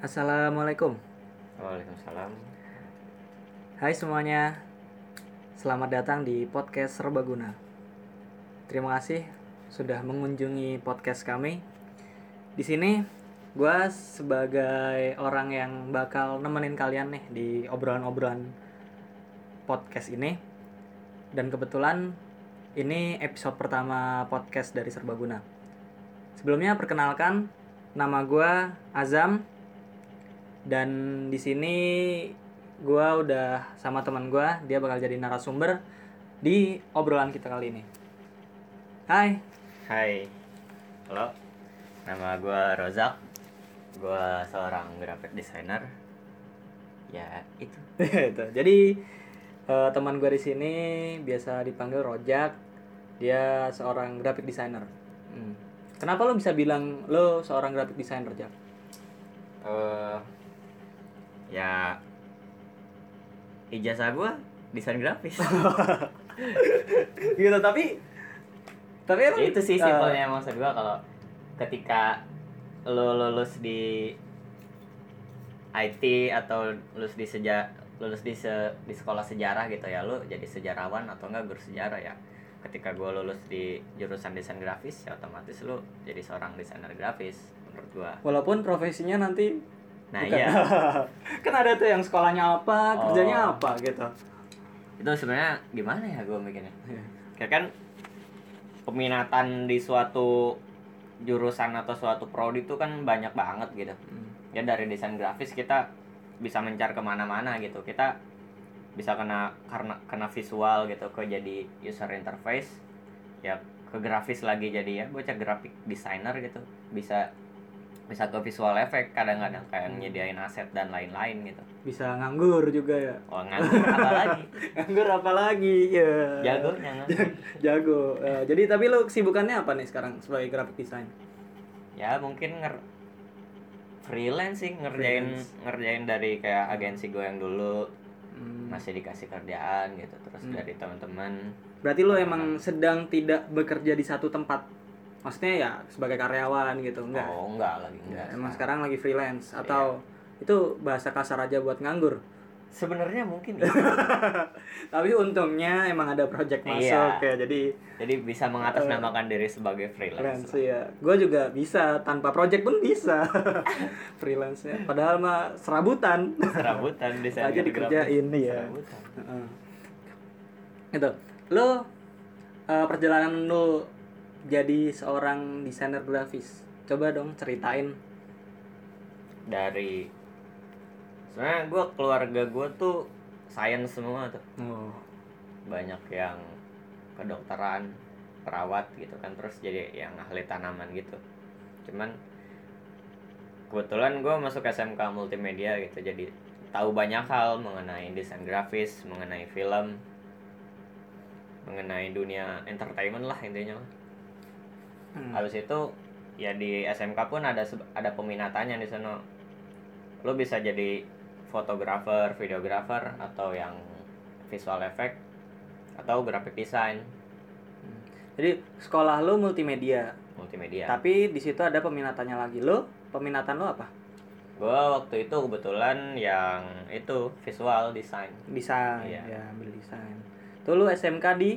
Assalamualaikum. Waalaikumsalam. Hai semuanya. Selamat datang di podcast Serbaguna. Terima kasih sudah mengunjungi podcast kami. Di sini gue sebagai orang yang bakal nemenin kalian nih di obrolan-obrolan podcast ini. Dan kebetulan ini episode pertama podcast dari Serbaguna. Sebelumnya perkenalkan nama gue Azam dan di sini gue udah sama teman gue dia bakal jadi narasumber di obrolan kita kali ini Hai Hai. Halo. Nama gua Rozak. Gua seorang graphic designer. Ya, itu. itu jadi eh, teman gue di sini biasa dipanggil Rojak dia seorang graphic designer Hmm. kenapa lo bisa bilang lo seorang graphic designer Rojak Eh ya ijazah gua desain grafis. gitu tapi tapi emang itu sih eh, simpelnya maksud gua kalau ketika lo lulus di IT atau lulus di seja lulus di se- di sekolah sejarah gitu ya lo jadi sejarawan atau enggak guru sejarah ya ketika gua lulus di jurusan desain grafis ya otomatis lo jadi seorang desainer grafis menurut gua walaupun profesinya nanti nah bukan. iya kan ada tuh yang sekolahnya apa Oh. kerjanya apa gitu itu sebenarnya gimana ya gua mikirnya Iya. kayak kan peminatan di suatu jurusan atau suatu prodi itu kan banyak banget gitu Hmm. ya dari desain grafis kita bisa mencar ke mana-mana gitu kita bisa kena karena kena visual gitu ke jadi user interface ya ke grafis lagi jadi ya bocah graphic designer gitu bisa bisa ke visual effect kadang-kadang kayak nyediain aset dan lain-lain gitu. Bisa nganggur juga ya. Oh nganggur apa lagi nganggur apa lagi ya jagonya nganggur. Jago. Eh, jadi tapi lo kesibukannya apa nih sekarang sebagai graphic design? Ya mungkin nger freelance sih ngerjain Freelance. ngerjain dari kayak agensi gue yang dulu. Hmm. masih dikasih kerjaan gitu terus Hmm. dari teman-teman. Berarti lo emang sedang tidak bekerja di satu tempat maksudnya ya sebagai karyawan gitu enggak? Oh enggak lagi enggak Enggak, emang sekarang lagi freelance atau itu bahasa kasar aja buat nganggur? Sebenarnya mungkin iya. tapi untungnya emang ada project Iya. masuk ya jadi jadi bisa mengatasnamakan diri sebagai freelance. freelance ya gue juga bisa tanpa project pun bisa. Freelance ya. Padahal mah serabutan. Serabutan desain Aja dikerjain, iya. serabutan. Heeh. gitu. Lo eh, perjalanan lo jadi seorang desainer grafis. Coba dong ceritain. Dari sebenarnya gue keluarga gue tuh sains semua tuh. Oh. Banyak yang kedokteran perawat gitu kan terus jadi yang ahli tanaman gitu. Cuman kebetulan gue masuk SMK multimedia gitu jadi tahu banyak hal mengenai desain grafis mengenai film mengenai dunia entertainment lah intinya Hmm. habis itu ya di SMK pun ada ada peminatannya di sana. Lo bisa jadi fotografer videografer atau yang visual effect atau graphic design. Jadi sekolah lo multimedia. Multimedia. Tapi di situ ada peminatannya lagi. Lo peminatan lo apa? Gue waktu itu kebetulan yang itu visual design. Desain Iya. ya ambil desain. Tuh lo SMK di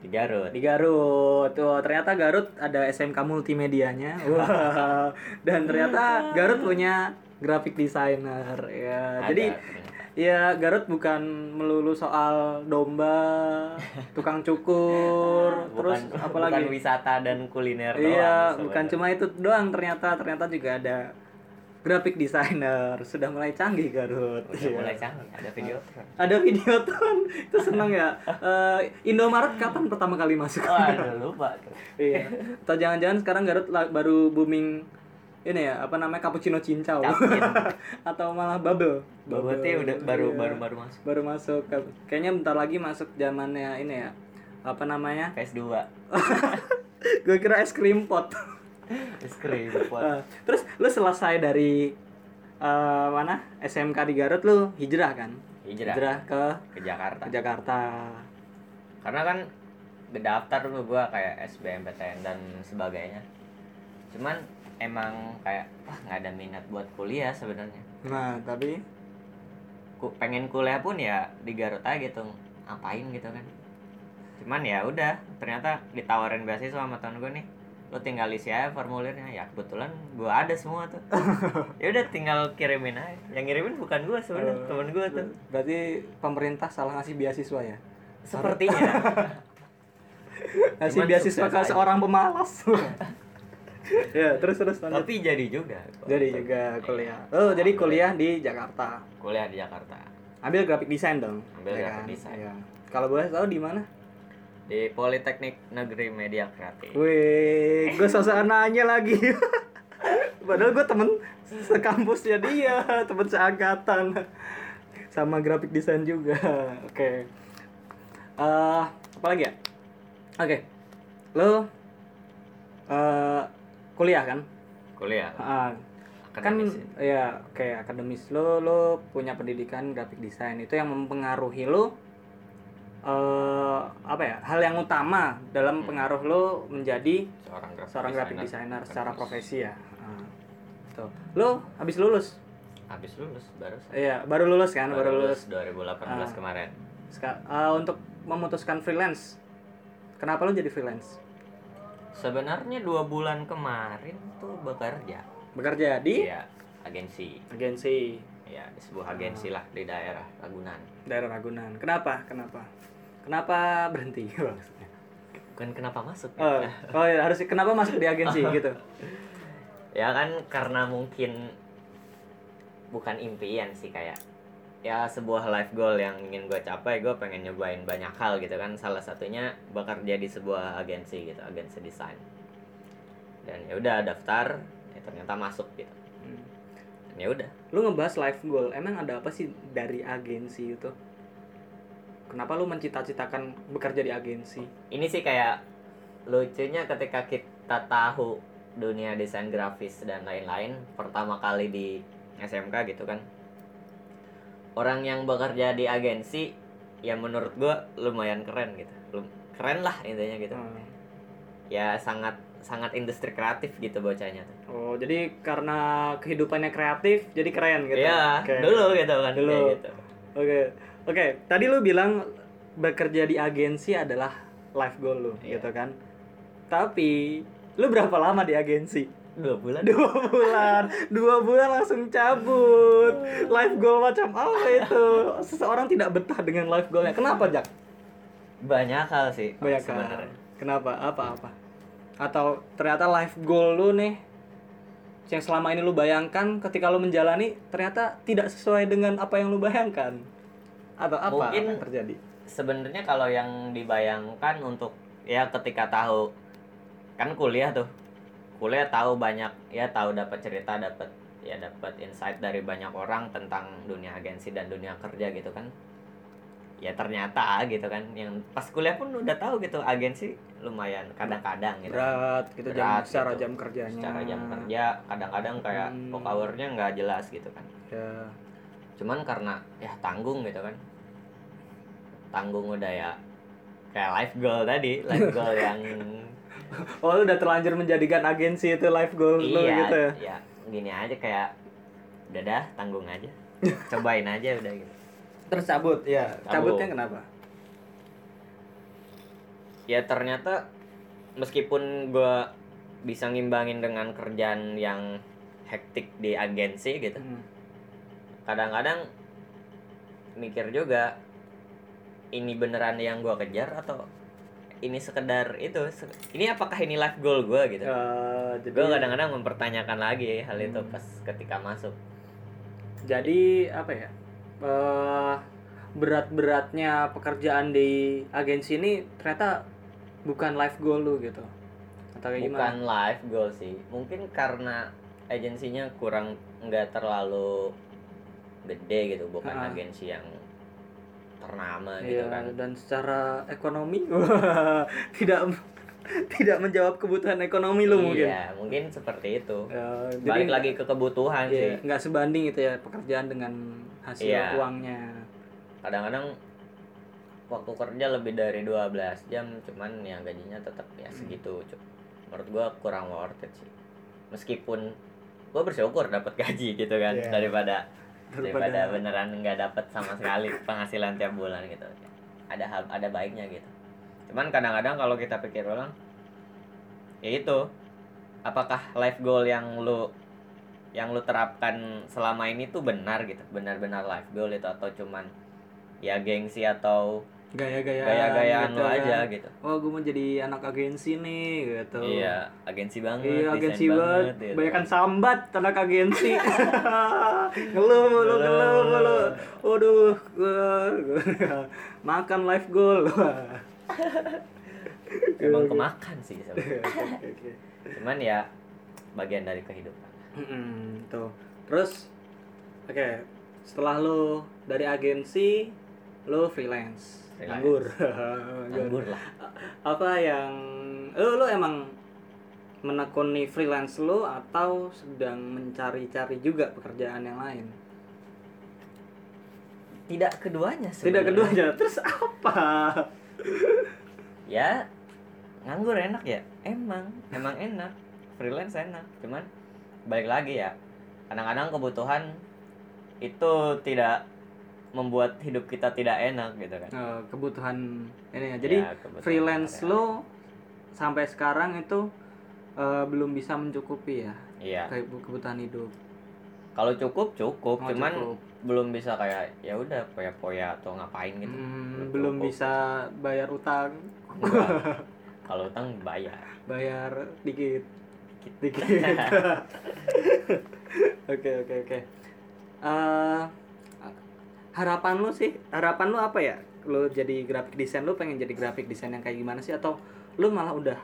di Garut. Di Garut. Tuh ternyata Garut ada SMK multimedianya. Wah. dan ternyata Garut punya graphic designer ya. Ada jadi ternyata. ya Garut bukan melulu soal domba tukang cukur terus bukan, apa bukan lagi wisata dan kuliner iya doang bukan cuma itu doang ternyata. Ternyata juga ada graphic designer. Sudah mulai canggih Garut. Udah Iya. mulai canggih. Ada video ada videotron itu seneng ya. Eh, Indomaret kapan pertama kali masuk? Oh aduh lupa tuh. Iya. Atau jangan-jangan sekarang Garut baru booming ini ya apa namanya cappuccino cincau. Cappuccino. atau malah bubble. Bubble tea udah baru Iya. baru baru masuk. Baru masuk. Kayaknya bentar lagi masuk zamannya ini ya. Apa namanya? PS2 gue kira es krim pot es krim buat Eh, terus lu selesai dari eh, mana? SMK di Garut lu hijrah kan? Hijrah. Ke ke Jakarta. ke Jakarta. Karena kan daftar tuh gua kayak SBMPTN dan sebagainya. Cuman emang kayak wah nggak ada minat buat kuliah sebenarnya. Nah tapi? Ku pengen kuliah pun ya di Garut aja gitu ngapain gitu kan. Cuman ya udah ternyata ditawarin beasiswa sama temen gue nih lo tinggal isi aja formulirnya. Ya kebetulan gue ada semua tuh. Ya udah tinggal kirimin aja. Yang ngirimin bukan gue sebenarnya Oh. temen gue tuh. berarti pemerintah salah ngasih beasiswa ya? Sepertinya. Ngasih beasiswa ke seorang pemalas. Ya terus terus lanjut. Tapi jadi juga. Jadi juga kuliah. Oh jadi kuliah di Jakarta. Kuliah di Jakarta. Ambil graphic design dong. Ambil ya graphic kan? design. Iya. kalau boleh tahu di mana di Politeknik Negeri Media Kreatif Wih, gue sosok nanya lagi. Padahal gue temen sekampusnya dia, temen seangkatan. Sama graphic design juga. Oke. Eh, apa lagi ya? Oke. Lo eh kuliah kan? kuliah Ah, kan ya. ya kayak akademis lo lo punya pendidikan graphic design itu yang mempengaruhi lo eh apa ya hal yang utama dalam Hmm. pengaruh lo menjadi seorang graphic seorang graphic designer. designer secara profesi ya. Ah, tuh lo habis lulus? Habis lulus baru iya baru lulus kan? Baru, lulus 2018 Ah. kemarin. Eh, untuk memutuskan freelance kenapa lo jadi freelance? Sebenarnya dua bulan kemarin tuh bekerja. Bekerja di? Iya, agensi. Agensi ya di sebuah agensi lah di daerah Ragunan. Daerah Ragunan. Kenapa? Kenapa? Kenapa berhenti? Maksudnya. Bukan kenapa masuk oh, ya. oh ya harus kenapa masuk di agensi gitu. Ya kan karena mungkin bukan impian sih kayak ya sebuah life goal yang ingin gue capai gue pengen nyobain banyak hal gitu kan. Salah satunya bekerja di sebuah agensi gitu agensi desain. Dan ya udah daftar ya ternyata masuk gitu ya udah. Lu ngebahas life goal emang ada apa sih dari agensi itu? Kenapa lu mencita-citakan bekerja di agensi? Ini sih kayak lucunya ketika kita tahu dunia desain grafis dan lain-lain pertama kali di SMK gitu kan. Orang yang bekerja di agensi ya menurut gua lumayan keren gitu. Keren lah intinya gitu. Hmm. ya sangat sangat industri kreatif gitu bocahnya tuh. Oh jadi karena kehidupannya kreatif jadi keren gitu? Iya, Oke. dulu gitu kan Dulu. kayak gitu. Oke. Oke tadi lu bilang bekerja di agensi adalah life goal lu Iya. gitu kan? Tapi lu berapa lama di agensi? Dua bulan. Dua bulan. Dua bulan langsung cabut. Life goal macam apa itu? Seseorang tidak betah dengan life goalnya. Kenapa Jack? Banyak hal sih banyak hal. sebenarnya. Kenapa? Apa apa atau ternyata life goal lu nih yang selama ini lu bayangkan ketika lu menjalani ternyata tidak sesuai dengan apa yang lu bayangkan. Atau apa Mungkin- yang terjadi? sebenarnya kalau yang dibayangkan untuk ya ketika tahu kan kuliah tuh. Kuliah tahu banyak ya tahu dapat cerita dapat ya dapat insight dari banyak orang tentang dunia agensi dan dunia kerja gitu kan ya ternyata gitu kan. Yang pas kuliah pun udah tahu gitu agensi lumayan kadang-kadang gitu. Berat gitu jam Berat secara gitu. jam kerjanya. Secara jam kerja kadang-kadang kayak Hmm. work hour-nya nggak jelas gitu kan. Ya. Cuman karena ya tanggung gitu kan. Tanggung udah ya kayak life goal tadi life goal yang oh lu udah terlanjur menjadikan agensi itu life goal lu iya gitu ya? ya gini aja kayak udah dah tanggung aja. Cobain aja udah gitu terus cabut ya Cabut. cabutnya kenapa ya ternyata meskipun gua bisa ngimbangin dengan kerjaan yang hektik di agensi gitu Hmm. kadang-kadang mikir juga ini beneran yang gua kejar atau ini sekedar itu ini apakah ini life goal gua gitu Eh, jadi gue kadang-kadang mempertanyakan lagi hal itu Hmm. pas ketika masuk jadi apa ya eh berat-beratnya pekerjaan di agensi ini ternyata bukan life goal lu gitu. Atau kayak bukan gimana life goal sih. Mungkin karena agensinya kurang nggak terlalu gede gitu bukan Ah. agensi yang ternama gitu Iya, kan. dan secara ekonomi tidak tidak menjawab kebutuhan ekonomi lu mungkin. Iya mungkin seperti itu. Ya, balik jadi lagi ke kebutuhan iya, sih. nggak sebanding itu ya pekerjaan dengan hasil Iya. uangnya kadang-kadang waktu kerja lebih dari 12 jam cuman ya gajinya tetap ya segitu Cuk. menurut gua kurang worth it sih meskipun gue bersyukur dapat gaji gitu kan Iya. daripada daripada Daripada- beneran nggak dapat sama sekali penghasilan tiap bulan gitu ada hal ada baiknya gitu cuman kadang-kadang kalau kita pikir ulang ya itu apakah life goal yang lu yang lu terapkan selama ini tuh benar gitu benar-benar life goal itu atau cuman ya gengsi atau gaya-gayaan gaya-gayaan gitu lu kan. aja gitu oh gue mau jadi anak agensi nih gitu iya agensi banget Iya agensi banget, gitu. banyakan sambat anak agensi. ngeluh mulu, ngeluh mulu. Waduh, makan life goal. emang kemakan sih sebenarnya Oke, oke. cuman ya bagian dari kehidupan Mm-mm, tuh. Terus, oke, setelah lu dari agensi, lu freelance, Freelance. nganggur. nganggur lah Apa yang, lu, lu emang menekuni freelance lu atau sedang mencari-cari juga pekerjaan yang lain? tidak keduanya Tidak sebenarnya. keduanya. Terus apa? ya nganggur enak ya emang emang enak freelance enak cuman balik lagi ya. Kadang-kadang kebutuhan itu tidak membuat hidup kita tidak enak gitu kan. Eh, kebutuhan ini ya. Jadi Ya, freelance lo sampai sekarang itu eh, belum bisa mencukupi ya iya. kebutuhan hidup. kalau cukup cukup. Oh, cuman cukup. belum bisa kayak ya udah poya-poya atau ngapain gitu. Hmm, Belum cukup. bisa bayar utang, kalau utang bayar. Bayar dikit, dikit. Oke oke oke. Eh, harapan lu sih, harapan lu apa ya? Lu jadi graphic design, lu pengen jadi graphic design yang kayak gimana sih? Atau lu malah udah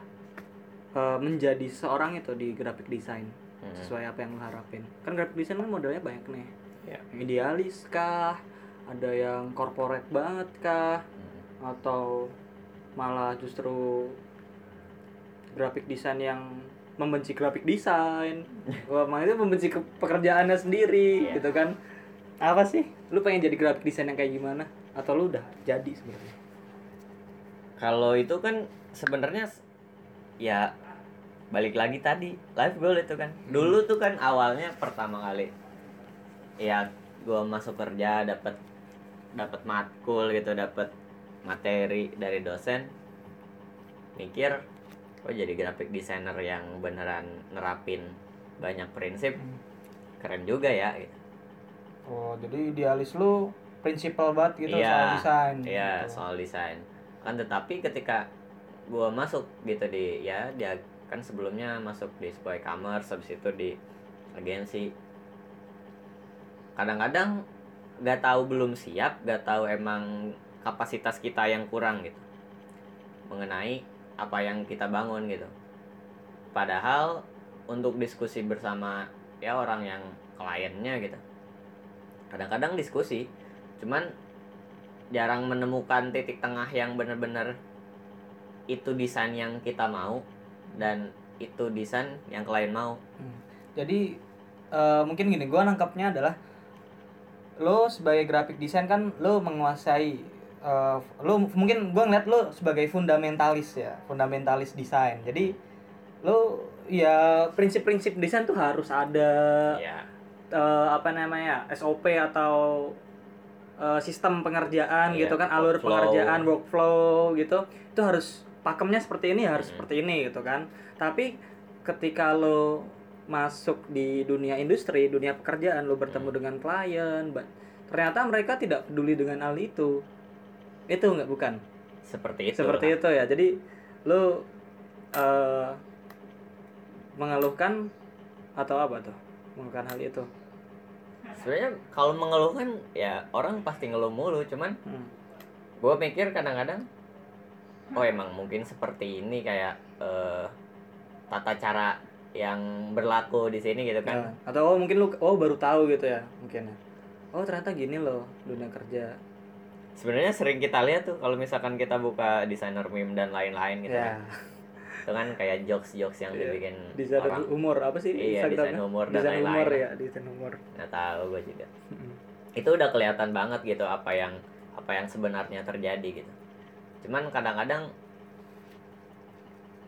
eh, menjadi seorang itu di graphic design Hmm. sesuai apa yang lu harapin? Kan graphic design kan modelnya banyak nih. Ya. Yang idealis kah? Ada yang corporate banget kah? Hmm. atau malah justru graphic design yang membenci graphic design. Wah malah itu membenci ke- pekerjaannya sendiri Iya. gitu kan. Apa sih? Lu pengen jadi graphic design yang kayak gimana? Atau lu udah jadi sebenarnya? Kalau itu kan sebenarnya ya balik lagi tadi life goal itu kan. Dulu tuh kan awalnya pertama kali ya gua masuk kerja dapat dapat matkul gitu dapat materi dari dosen. Mikir oh jadi graphic designer yang beneran nerapin banyak prinsip keren juga ya gitu. oh jadi idealis lu prinsipal banget gitu Iya, soal desain Iya, gitu. soal desain. Kan tetapi ketika gua masuk gitu di ya dia kan sebelumnya masuk di sebuah e-commerce habis itu di agensi. Kadang-kadang nggak tahu belum siap, nggak tahu emang kapasitas kita yang kurang gitu. Mengenai apa yang kita bangun gitu. Padahal untuk diskusi bersama ya orang yang kliennya gitu. Kadang-kadang diskusi, cuman jarang menemukan titik tengah yang benar-benar itu desain yang kita mau dan itu desain yang klien mau jadi eh, mungkin gini gua nangkapnya adalah lo sebagai graphic design kan lo menguasai eh, lo mungkin gua ngeliat lo sebagai fundamentalis ya fundamentalis desain jadi lo ya prinsip-prinsip desain tuh harus ada ya eh, apa namanya SOP atau eh, sistem pengerjaan Iya, gitu kan alur workflow. pengerjaan workflow gitu itu harus pakemnya seperti ini harus Hmm. seperti ini gitu kan tapi ketika lo masuk di dunia industri dunia pekerjaan lo bertemu Hmm. dengan klien ternyata mereka tidak peduli dengan hal itu itu nggak bukan? Seperti itu seperti itu ya. Jadi lo eh, mengeluhkan atau apa tuh? Mengeluhkan hal itu? Sebenarnya kalau mengeluhkan ya orang pasti ngeluh mulu. Cuman Hmm. gue mikir kadang-kadang oh emang mungkin seperti ini kayak eh, tata cara yang berlaku di sini gitu kan. Nah, atau oh mungkin lu oh baru tahu gitu ya mungkin ya. Oh ternyata gini loh dunia kerja. Sebenarnya sering kita lihat tuh kalau misalkan kita buka desainer meme dan lain-lain gitu ya, kan. Itu kan kayak jokes-jokes yang Iya. dibikin desain orang. humor apa sih? Iya, desain humor dan Desain lain-lain. humor ya, desain humor. nggak tahu gue juga. Itu udah kelihatan banget gitu apa yang apa yang sebenarnya terjadi gitu. Cuman kadang-kadang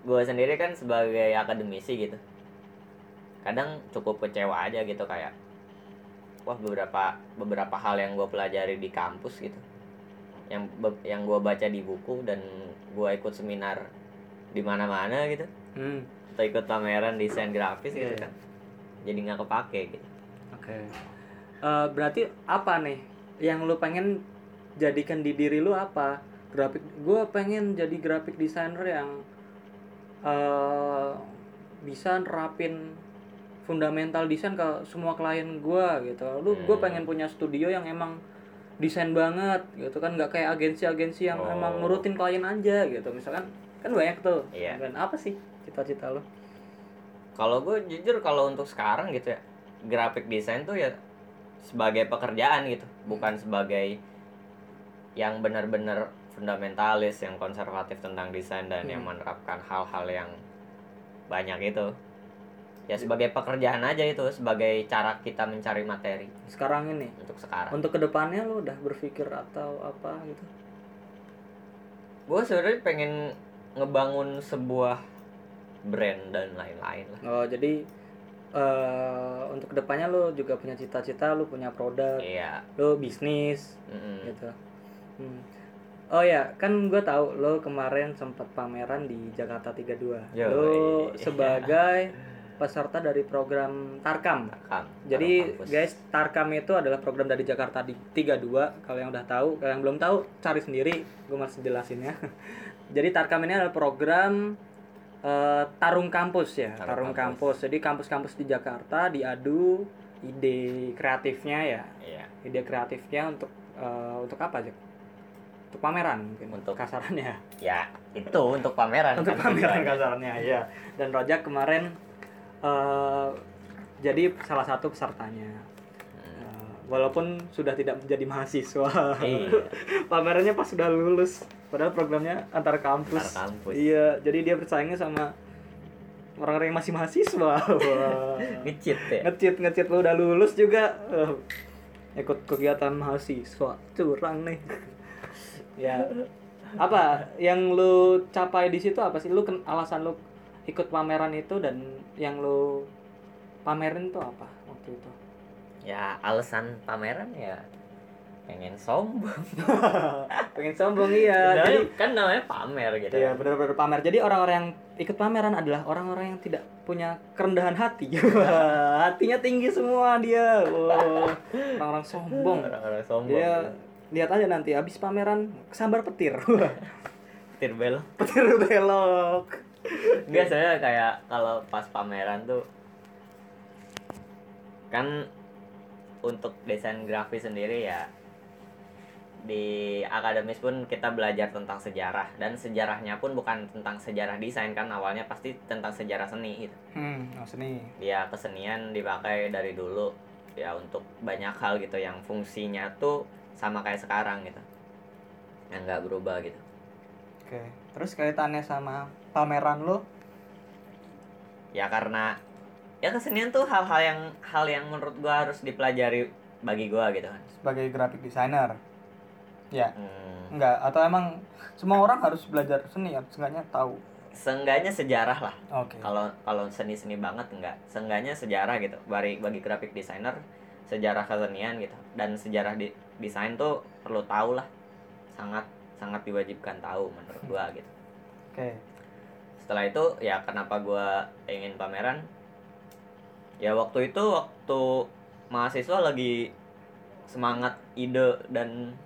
gue sendiri kan sebagai akademisi gitu kadang cukup kecewa aja gitu kayak wah beberapa beberapa hal yang gue pelajari di kampus gitu yang yang gue baca di buku dan gue ikut seminar di mana-mana gitu Hmm, atau ikut pameran desain grafis gitu Iya. kan jadi nggak kepake gitu oke. Eh, berarti apa nih yang lu pengen jadikan di diri lu apa? Grafik, gue pengen jadi graphic designer yang eh bisa nerapin fundamental desain ke semua klien gue gitu. Lu gue Hmm. pengen punya studio yang emang desain banget gitu kan. Nggak kayak agensi-agensi yang Oh. emang nurutin klien aja gitu. Misalkan kan banyak tuh. Iya. dan apa sih cita-cita lo? Kalau gue jujur kalau untuk sekarang gitu ya graphic design tuh ya sebagai pekerjaan gitu. Bukan sebagai yang benar-benar fundamentalis yang konservatif tentang desain dan yang Hmm. menerapkan hal-hal yang banyak itu ya sebagai pekerjaan aja itu sebagai cara kita mencari materi. Sekarang ini? Untuk sekarang. Untuk ke depannya lo udah berpikir atau apa gitu? Gue sebenarnya pengen ngebangun sebuah brand dan lain-lain lah. Oh jadi eh untuk ke depannya lo juga punya cita-cita lo punya produk iya. lo bisnis mm-mm. gitu. Hmm. oh ya kan gue tahu lo kemarin sempat pameran di Jakarta 32 Yoi. lo sebagai peserta dari program Tarkam Tarkam, Jadi Tarkam kampus. guys, Tarkam itu adalah program dari Jakarta di 32. Kalau yang udah tahu, kalau yang belum tahu cari sendiri, gue masih jelasin ya. Jadi Tarkam ini adalah program eh, tarung kampus ya, tarung, Tarung kampus. Jadi kampus-kampus di Jakarta diadu ide kreatifnya ya, iya ide kreatifnya untuk eh, untuk apa aja? Untuk pameran mungkin Untuk- kasarannya. ya itu untuk pameran untuk kan pameran kasarannya ya. Dan Rojak kemarin eh, jadi salah satu pesertanya. Uh, walaupun sudah tidak menjadi mahasiswa. Iya. pamerannya pas sudah lulus. Padahal programnya antar kampus, Antar kampus. iya jadi dia bersaingnya sama orang-orang yang masih mahasiswa. Ngecit ya? Ngecit ngecit. Lu udah lulus juga. Uh, ikut kegiatan mahasiswa. Curang nih. Ya. Apa? Yang lu capai di situ apa sih? Lu ken- alasan lu ikut pameran itu dan yang lu pamerin tuh apa waktu itu ya alasan pameran ya pengen sombong pengen sombong iya jadi Jadi kan namanya pamer gitu Iya benar-benar pamer. Jadi orang-orang yang ikut pameran adalah orang-orang yang tidak punya kerendahan hati. Hatinya tinggi semua dia. Wah, orang-orang sombong. orang-orang sombong Dia lihat aja nanti habis pameran sambar petir. petir bel petir belok. Enggak saya kayak kalau pas pameran tuh kan untuk desain grafis sendiri ya di akademis pun kita belajar tentang sejarah dan sejarahnya pun bukan tentang sejarah desain kan awalnya pasti tentang sejarah seni gitu Hmm, oh seni. ya kesenian dipakai dari dulu ya untuk banyak hal gitu yang fungsinya tuh sama kayak sekarang gitu yang nggak berubah gitu Oke. Terus kaitannya sama pameran lo? ya karena ya kesenian tuh hal-hal yang hal yang menurut gua harus dipelajari bagi gua gitu kan. Sebagai graphic designer. Ya, hmm, enggak atau emang semua orang harus belajar seni ya, seenggaknya tahu. seenggaknya sejarah lah. Oke. kalau kalau seni-seni banget enggak. Seenggaknya sejarah gitu. Bagi bagi graphic designer sejarah kesenian gitu. Dan sejarah di desain tuh perlu tahu lah. Sangat sangat diwajibkan tahu menurut gua gitu. Oke. Setelah itu ya kenapa gua ingin pameran ya waktu itu waktu mahasiswa lagi semangat ide dan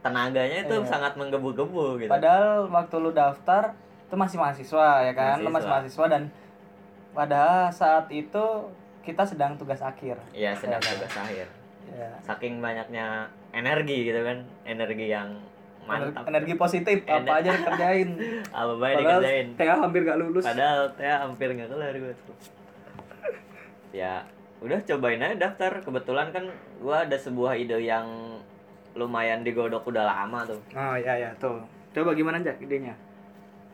tenaganya itu Iya. sangat menggebu-gebu gitu Padahal waktu lu daftar itu masih mahasiswa ya kan, lu masih Mahasiswa. mahasiswa dan pada saat itu kita sedang tugas akhir. ya sedang Iya, kan? tugas akhir Ya. saking banyaknya energi gitu kan energi yang mantap Energi positif Ener- apa aja dikerjain. apa Padahal dikerjain Teh hampir gak lulus. padahal teh hampir nggak kelar gue tuh ya udah cobain aja daftar kebetulan kan gua ada sebuah ide yang lumayan digodok udah lama tuh Oh iya ya tuh. Coba gimana aja idenya?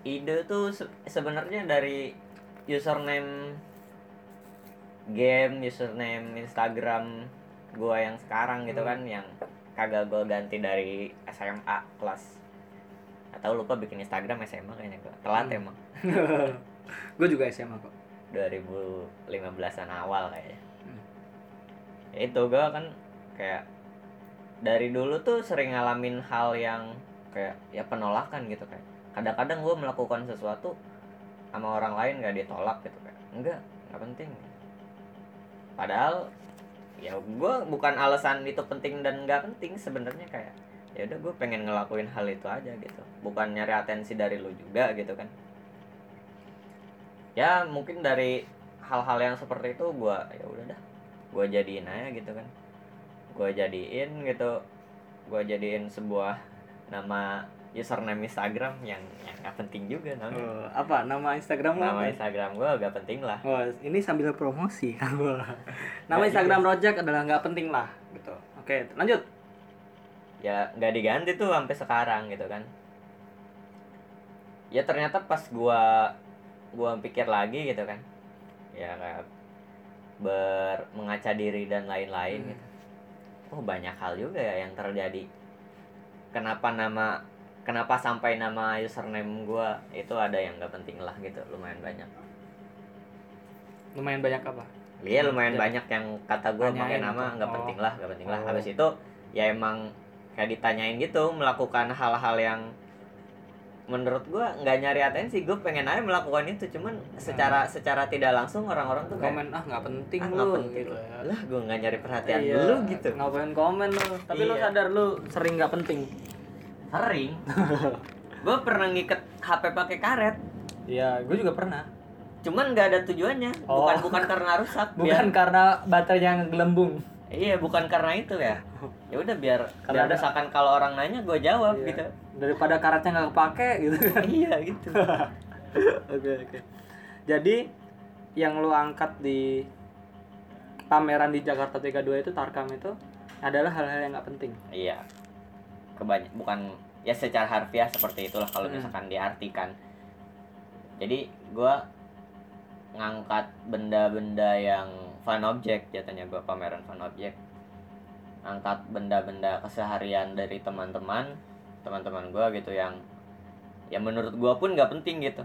ide tuh se- sebenarnya dari username game username Instagram gua yang sekarang gitu Hmm. kan yang kagak gua ganti dari SMA kelas. Atau lupa bikin Instagram SMA kayaknya gua. Telat Hmm. emang. Gue juga SMA kok. 2015an awal kayaknya. Hmm. ya itu gue kan kayak dari dulu tuh sering ngalamin hal yang kayak ya penolakan gitu kayak. Kadang-kadang gue melakukan sesuatu sama orang lain gak ditolak gitu kayak. Enggak nggak penting. Padahal ya gue bukan alasan itu penting dan nggak penting sebenarnya kayak ya udah gue pengen ngelakuin hal itu aja gitu. Bukan nyari atensi dari lu juga gitu kan. Ya mungkin dari hal-hal yang seperti itu gue ya udah dah. Gue jadiin aja gitu kan. Gue jadiin gitu. Gue jadiin sebuah nama username Instagram yang yang nggak penting juga namanya Oh, apa nama Instagram lo? nama apa? Instagram gue gak penting lah Oh, ini sambil promosi. Nama Instagram Rojak adalah nggak penting lah gitu. Oke, lanjut. ya nggak diganti tuh sampai sekarang gitu kan ya ternyata pas gua gua pikir lagi gitu kan ya kayak ber mengaca diri dan lain-lain Hmm. gitu oh banyak hal juga ya yang terjadi kenapa nama kenapa sampai nama username gua itu ada yang nggak penting lah gitu lumayan banyak Lumayan banyak apa? Iya lumayan Ya. banyak yang kata gue pakai nama gitu. nggak Oh. penting lah nggak penting lah. Oh. Habis itu ya emang kayak ditanyain gitu melakukan hal-hal yang menurut gue nggak nyari atensi gue pengen aja melakukan itu cuman secara secara tidak langsung orang-orang tuh kayak Komen ah nggak penting ah lu penting gitu ya. lah gue nggak nyari perhatian Iya, lu gitu Ngapain komen lu? Tapi lu Iya. sadar lu sering nggak penting. Sering gue pernah ngiket HP pakai karet Iya, gue juga pernah. cuman nggak ada tujuannya Oh. bukan bukan karena rusak Bukan biar karena baterainya gelembung. iya bukan karena itu ya ya udah biar Karena biar ada- kalau orang nanya gue jawab Iya. gitu Daripada karetnya nggak kepake gitu kan. iya gitu Oke, oke. Jadi yang lu angkat di pameran di Jakarta 32 itu Tarkam itu adalah hal-hal yang nggak penting. Iya. Kebanyak bukan ya secara harfiah seperti itulah kalau Hmm. misalkan diartikan. Jadi gua ngangkat benda-benda yang fun object jatuhnya gua pameran fun object. Angkat benda-benda keseharian dari teman-teman, teman-teman gua gitu yang ya menurut gua pun nggak penting gitu.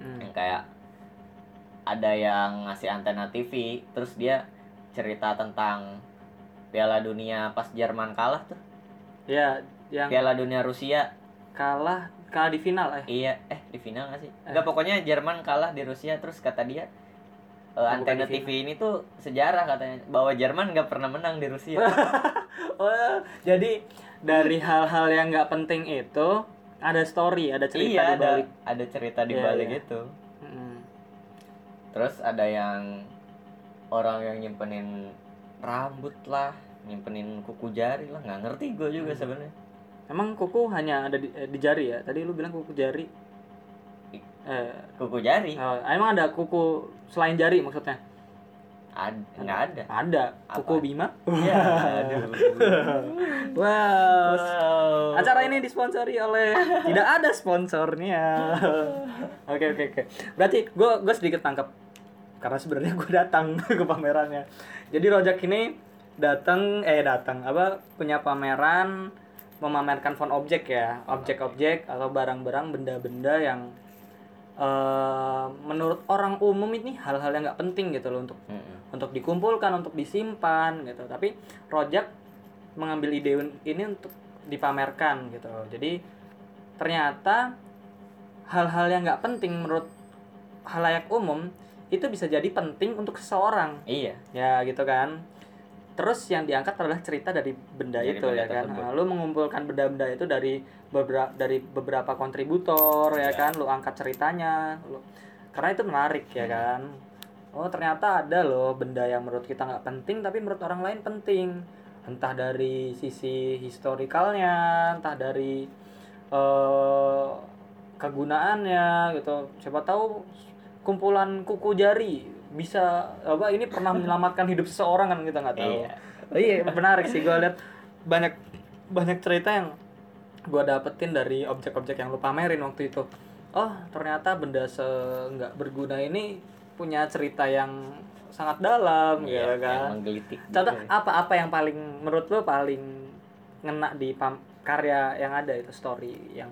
Hmm. Yang kayak ada yang ngasih antena TV, terus dia cerita tentang Piala Dunia pas Jerman kalah tuh. Ya, yang Piala Dunia Rusia kalah kalah di final eh. iya eh di final nggak sih Eh. Pokoknya Jerman kalah di Rusia terus kata dia bukan antena TV ini tuh sejarah katanya bahwa Jerman nggak pernah menang di Rusia Oh, jadi dari hal-hal yang nggak penting itu ada story, ada cerita iya di ada balik. ada cerita di Iya, balik iya. itu Mm. terus ada yang orang yang nyimpenin rambut lah nyimpenin kuku jari lah nggak ngerti gue juga Hmm. sebenarnya Emang kuku hanya ada di, eh, di jari ya? Tadi lu bilang kuku jari. Eh, kuku jari oh, emang ada kuku selain jari maksudnya? ada nggak ada Ada. Kuku? Bima? ya aduh Wow. Wow. Acara ini disponsori oleh tidak ada sponsornya. Oke oke oke. Berarti gue gue sedikit tangkap karena sebenarnya gue datang ke pamerannya. Jadi Rojak ini datang eh datang apa punya pameran memamerkan font objek ya objek-objek atau barang-barang benda-benda yang eh, menurut orang umum ini hal-hal yang nggak penting gitu loh untuk Mm-mm. untuk dikumpulkan untuk disimpan gitu. Tapi Rojak mengambil ide ini untuk dipamerkan gitu jadi ternyata hal-hal yang nggak penting menurut halayak umum itu bisa jadi penting untuk seseorang. Iya. Ya gitu kan terus yang diangkat adalah cerita dari benda Dari itu benda ya kan tersebut. nah, lu mengumpulkan benda-benda itu dari beberapa dari beberapa kontributor ya Ya. kan lu angkat ceritanya lu karena itu menarik ya Hmm. kan oh ternyata ada loh benda yang menurut kita nggak penting tapi menurut orang lain penting entah dari sisi historikalnya entah dari eh kegunaannya gitu siapa tahu kumpulan kuku jari bisa apa ini pernah menyelamatkan hidup seseorang kan kita nggak tahu. Iya. Oh iya menarik sih gue lihat. Banyak banyak cerita yang gue dapetin dari objek-objek yang lu pamerin waktu itu. Oh ternyata benda se nggak berguna ini punya cerita yang sangat dalam Iya, ya kan. menggelitik contoh gitu. apa apa yang paling menurut lu paling ngena di pam, karya yang ada itu story yang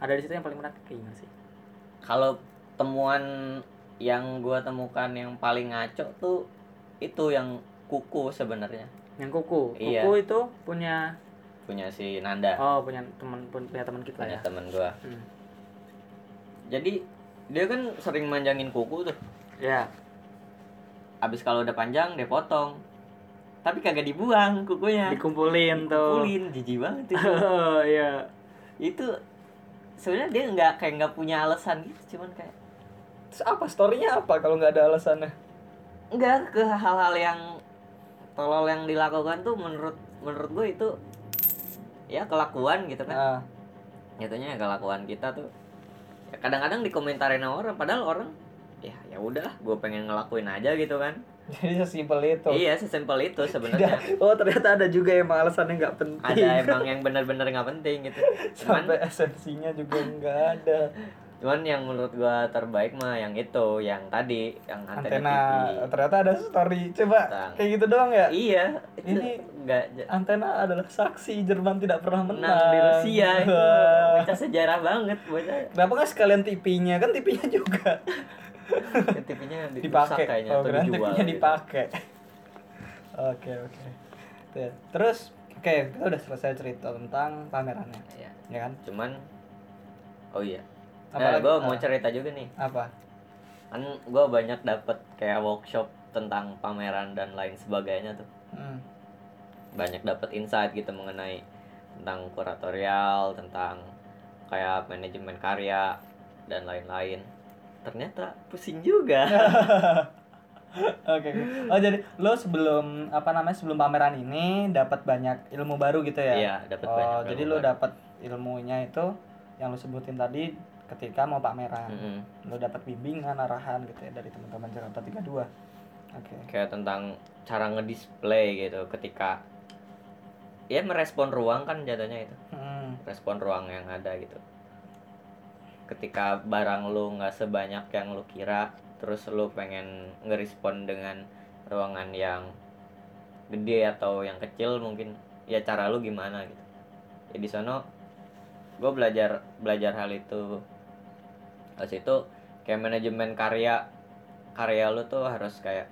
ada di situ yang paling menarik? Gimana sih? Kalau temuan yang gua temukan yang paling ngaco tuh itu yang kuku sebenarnya. Yang kuku? Iya. kuku itu punya punya si Nanda. Oh punya teman punya teman kita punya ya? temen gua. Hmm. jadi dia kan sering manjangin kuku tuh. Ya abis kalau udah panjang dia potong. Tapi kagak dibuang kukunya. Dikumpulin tuh. Dikumpulin, jijik banget itu oh iya. Itu sebenarnya dia nggak kayak nggak punya alasan gitu cuman kayak Terus apa storynya apa kalau nggak ada alasannya? Nggak ke hal-hal yang tolol yang dilakukan tuh menurut menurut gue itu ya kelakuan gitu kan. Nah, nyatanya kelakuan kita tuh ya kadang-kadang dikomentarin orang padahal orang ya ya udahlah gue pengen ngelakuin aja gitu kan. Jadi sesimpel itu. Iya sesimpel itu sebenarnya. Oh ternyata ada juga emang alasannya nggak penting. Ada emang yang benar-benar nggak penting gitu. Cuman sampai esensinya juga nggak ada cuman yang menurut gua terbaik mah yang itu yang tadi yang antena, antena. TV ternyata ada story. Coba Tentang- kayak gitu doang ya? Iya. Ini- nggak antena adalah saksi Jerman tidak pernah menang, menang. di Rusia itu. Baca sejarah banget bocah Kenapa nggak sekalian TV-nya kan TV-nya juga. TV-nya dipakai. kayaknya Oh, atau dijual TV-nya gitu. dipakai. Oke oke. Tuh, Terus oke kita udah selesai cerita tentang pamerannya, Iya. ya kan? cuman oh iya nah, gue Ah. mau cerita juga nih Apa? kan gue banyak dapet kayak workshop tentang pameran dan lain sebagainya tuh Hmm. banyak dapet insight gitu mengenai tentang kuratorial tentang kayak manajemen karya dan lain-lain ternyata pusing juga Oke. Oh jadi lo sebelum apa namanya sebelum pameran ini dapat banyak ilmu baru gitu ya? iya dapat Oh banyak jadi ilmu lo dapat ilmunya itu yang lo sebutin tadi ketika mau pameran. Mm-mm. Lo dapat bimbingan arahan gitu ya dari teman-teman Jakarta 32. Oke. kayak tentang cara ngedisplay gitu ketika ya merespon ruang kan jatuhnya itu Hmm. respon ruang yang ada gitu ketika barang lu nggak sebanyak yang lu kira terus lu pengen ngerespon dengan ruangan yang gede atau yang kecil mungkin ya cara lu gimana gitu ya di sono gue belajar belajar hal itu Terus itu kayak manajemen karya karya lu tuh harus kayak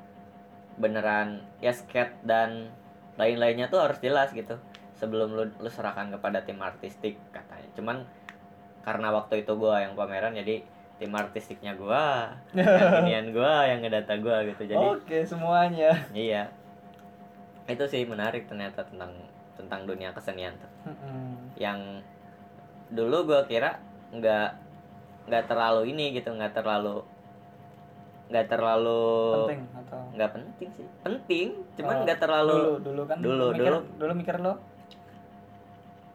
beneran ya skate dan lain-lainnya tuh harus jelas gitu. Sebelum lu, lu serahkan kepada tim artistik katanya. Cuman karena waktu itu gua yang pameran jadi tim artistiknya gua yang inian gua yang ngedata gua gitu. Jadi Oke semuanya. iya. Itu sih menarik ternyata tentang tentang dunia kesenian tuh. Hmm. yang dulu gua kira nggak nggak terlalu ini gitu nggak terlalu nggak terlalu Penting atau? nggak penting sih penting cuman Oh, nggak terlalu dulu dulu kan dulu, mikir, dulu. dulu mikir lo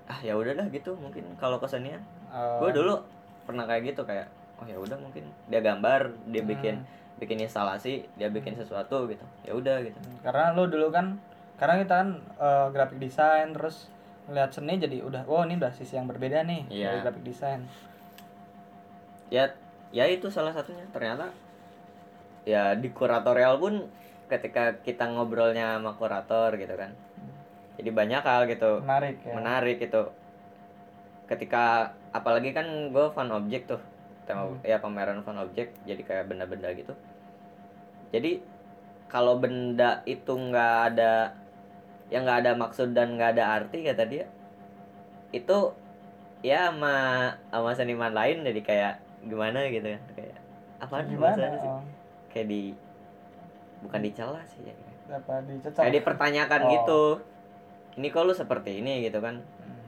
ah ya udah dah gitu mungkin kalau kesenian Oh, gue dulu pernah kayak gitu kayak oh ya udah mungkin dia gambar dia bikin Hmm. bikin instalasi dia bikin sesuatu gitu ya udah gitu karena lo dulu kan karena kita kan eh, graphic design terus ngeliat seni jadi udah oh ini udah sisi yang berbeda nih Iya. dari graphic design ya ya itu salah satunya. Ternyata ya di kuratorial pun ketika kita ngobrolnya sama kurator gitu kan jadi banyak hal gitu. Menarik ya. Menarik itu ketika apalagi kan gue fan object tuh tema Hmm. ya pameran fan object jadi kayak benda-benda gitu. Jadi kalau benda itu nggak ada yang nggak ada maksud dan nggak ada arti kata dia itu ya sama sama seniman lain jadi kayak gimana gitu kan. Kayak apa gimana? sih? Oh, kayak di bukan dicela sih ya. Apa dicecak kayak dipertanyakan Oh. gitu. Ini kok lu seperti ini gitu kan. Hmm.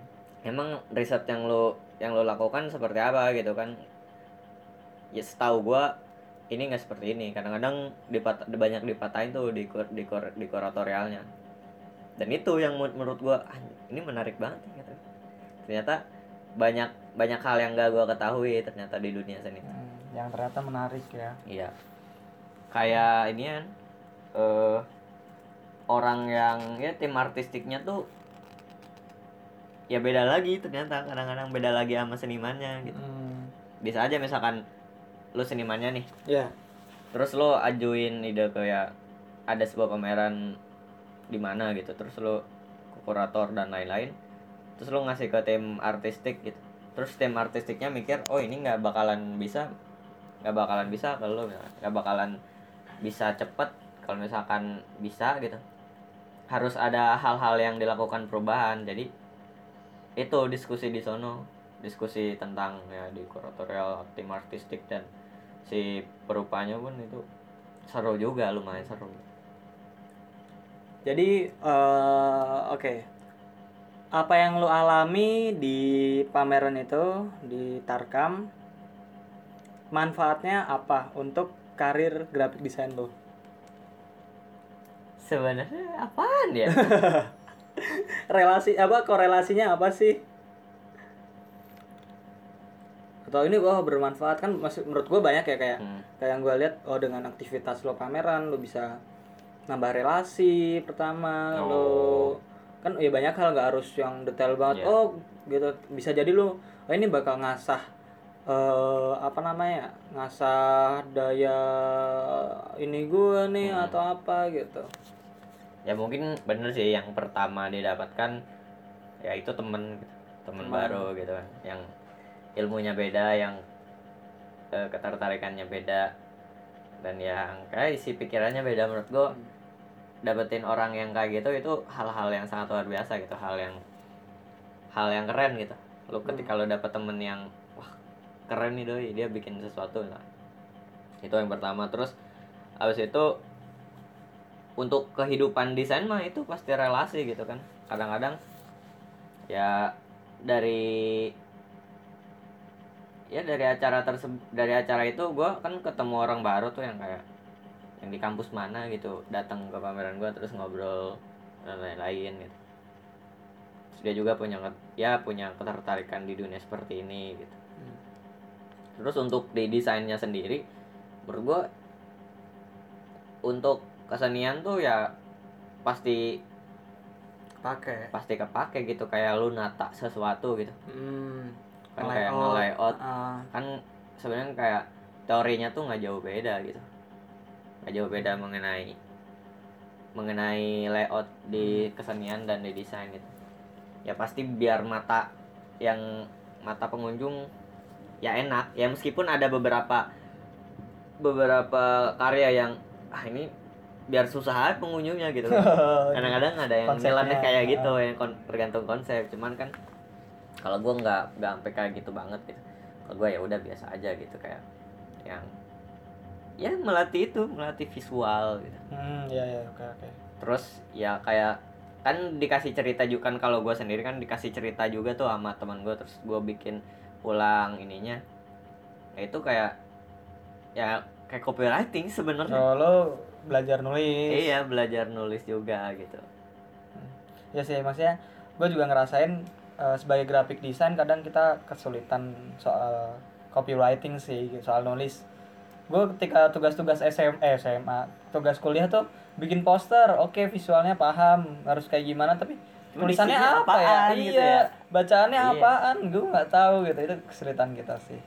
emang riset yang lo yang lo lakukan seperti apa gitu kan? Ya setahu gua ini nggak seperti ini. Kadang-kadang dipat banyak dipatahin tuh di kur- di, kur- di kuratorialnya. Dan itu yang menur- menurut gua "Ah, ini menarik banget nih," gitu. ternyata banyak banyak hal yang gak gua ketahui ternyata di dunia seni. Hmm, yang ternyata menarik ya. Iya. Kayak ini kan eh orang yang ya tim artistiknya tuh ya beda lagi ternyata. Kadang-kadang beda lagi sama senimannya gitu. Hmm. bisa aja misalkan lu senimannya nih. Ya terus lo ajuin ide kayak ada sebuah pameran di mana gitu. Terus lo ke kurator dan lain-lain terus lo ngasih ke tim artistik gitu. Terus tim artistiknya mikir oh ini nggak bakalan bisa nggak bakalan bisa kalau nggak bakalan bisa cepet kalau misalkan bisa gitu. Harus ada hal-hal yang dilakukan perubahan. Jadi itu diskusi di sono. Diskusi tentang ya di kuratorial tim artistik dan si perupanya pun itu seru juga lumayan seru. Jadi eh, oke. Apa yang lu alami di pameran itu di Tarkam manfaatnya apa untuk karir graphic design lu? sebenarnya apaan ya Relasi apa korelasinya apa sih? Atau ini gua bermanfaat kan masih menurut gua banyak ya kayak Hmm. kayak yang gua lihat oh dengan aktivitas lo pameran lo bisa nambah relasi pertama lo Oh. Kan ya banyak hal nggak harus yang detail banget Iya. oh gitu bisa jadi lo oh ini bakal ngasah eh apa namanya ngasah daya ini gua nih Hmm. atau apa gitu ya mungkin bener sih yang pertama didapatkan ya itu temen gitu. temen Teman. baru gitu kan yang ilmunya beda yang eh, ketertarikannya beda dan yang kayak isi pikirannya beda menurut gue dapetin orang yang kayak gitu itu hal-hal yang sangat luar biasa gitu hal yang hal yang keren gitu. Lu ketika lu dapet temen yang wah keren nih doi dia bikin sesuatu nah itu yang pertama. Terus abis itu untuk kehidupan desain mah itu pasti relasi gitu kan. Kadang-kadang ya dari ya dari acara tersebut dari acara itu gue kan ketemu orang baru tuh yang kayak yang di kampus mana gitu datang ke pameran gue terus ngobrol dan lain-lain gitu. Terus dia juga punya ya punya ketertarikan di dunia seperti ini gitu. Hmm. terus untuk di desainnya sendiri menurut gue untuk kesenian tuh ya pasti pakai pasti kepake gitu kayak lu nata sesuatu gitu. Hmm, kan kayak nge-layout. ah, kan sebenarnya kayak teorinya tuh nggak jauh beda gitu nggak jauh beda mengenai mengenai layout di kesenian dan di desain gitu. Ya pasti biar mata yang mata pengunjung ya enak. Ya meskipun ada beberapa beberapa karya yang ah ini biar susah pengunjungnya gitu kadang-kadang ada yang nilainya kayak gitu ah. yang kon- tergantung konsep. Cuman kan kalau gue nggak nggak sampai kayak gitu banget gitu. Kalau gue ya udah biasa aja gitu kayak yang ya melatih itu melatih visual gitu. Hmm ya ya oke oke. Terus ya kayak kan dikasih cerita juga kan kalau gue sendiri kan dikasih cerita juga tuh sama teman gue terus gue bikin ulang ininya. Ya itu kayak ya kayak copywriting sebenarnya. So lo belajar nulis. Iya belajar nulis juga gitu. Ya sih maksudnya gue juga ngerasain eh, sebagai graphic design kadang kita kesulitan soal copywriting sih soal nulis gue ketika tugas-tugas SM, eh, SMA tugas kuliah tuh bikin poster. Oke visualnya paham harus kayak gimana tapi tulisannya apa ya? apaan iya gitu ya? bacaannya Iya. apaan? Gue nggak tahu gitu. Itu kesulitan kita sih.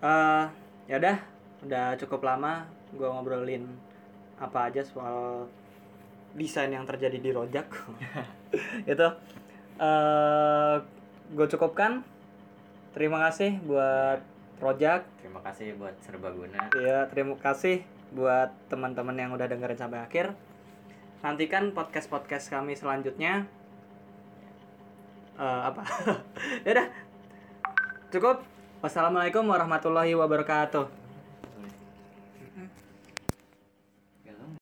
Eh ya udah udah cukup lama gue ngobrolin apa aja soal desain yang terjadi di Rojak. Itu eh gue cukupkan. Terima kasih buat Rojak terima kasih buat serbaguna ya terima kasih buat teman-teman yang udah dengerin sampai akhir. Nantikan podcast podcast kami selanjutnya. Eh, apa? Ya udah. Cukup. Wassalamualaikum warahmatullahi wabarakatuh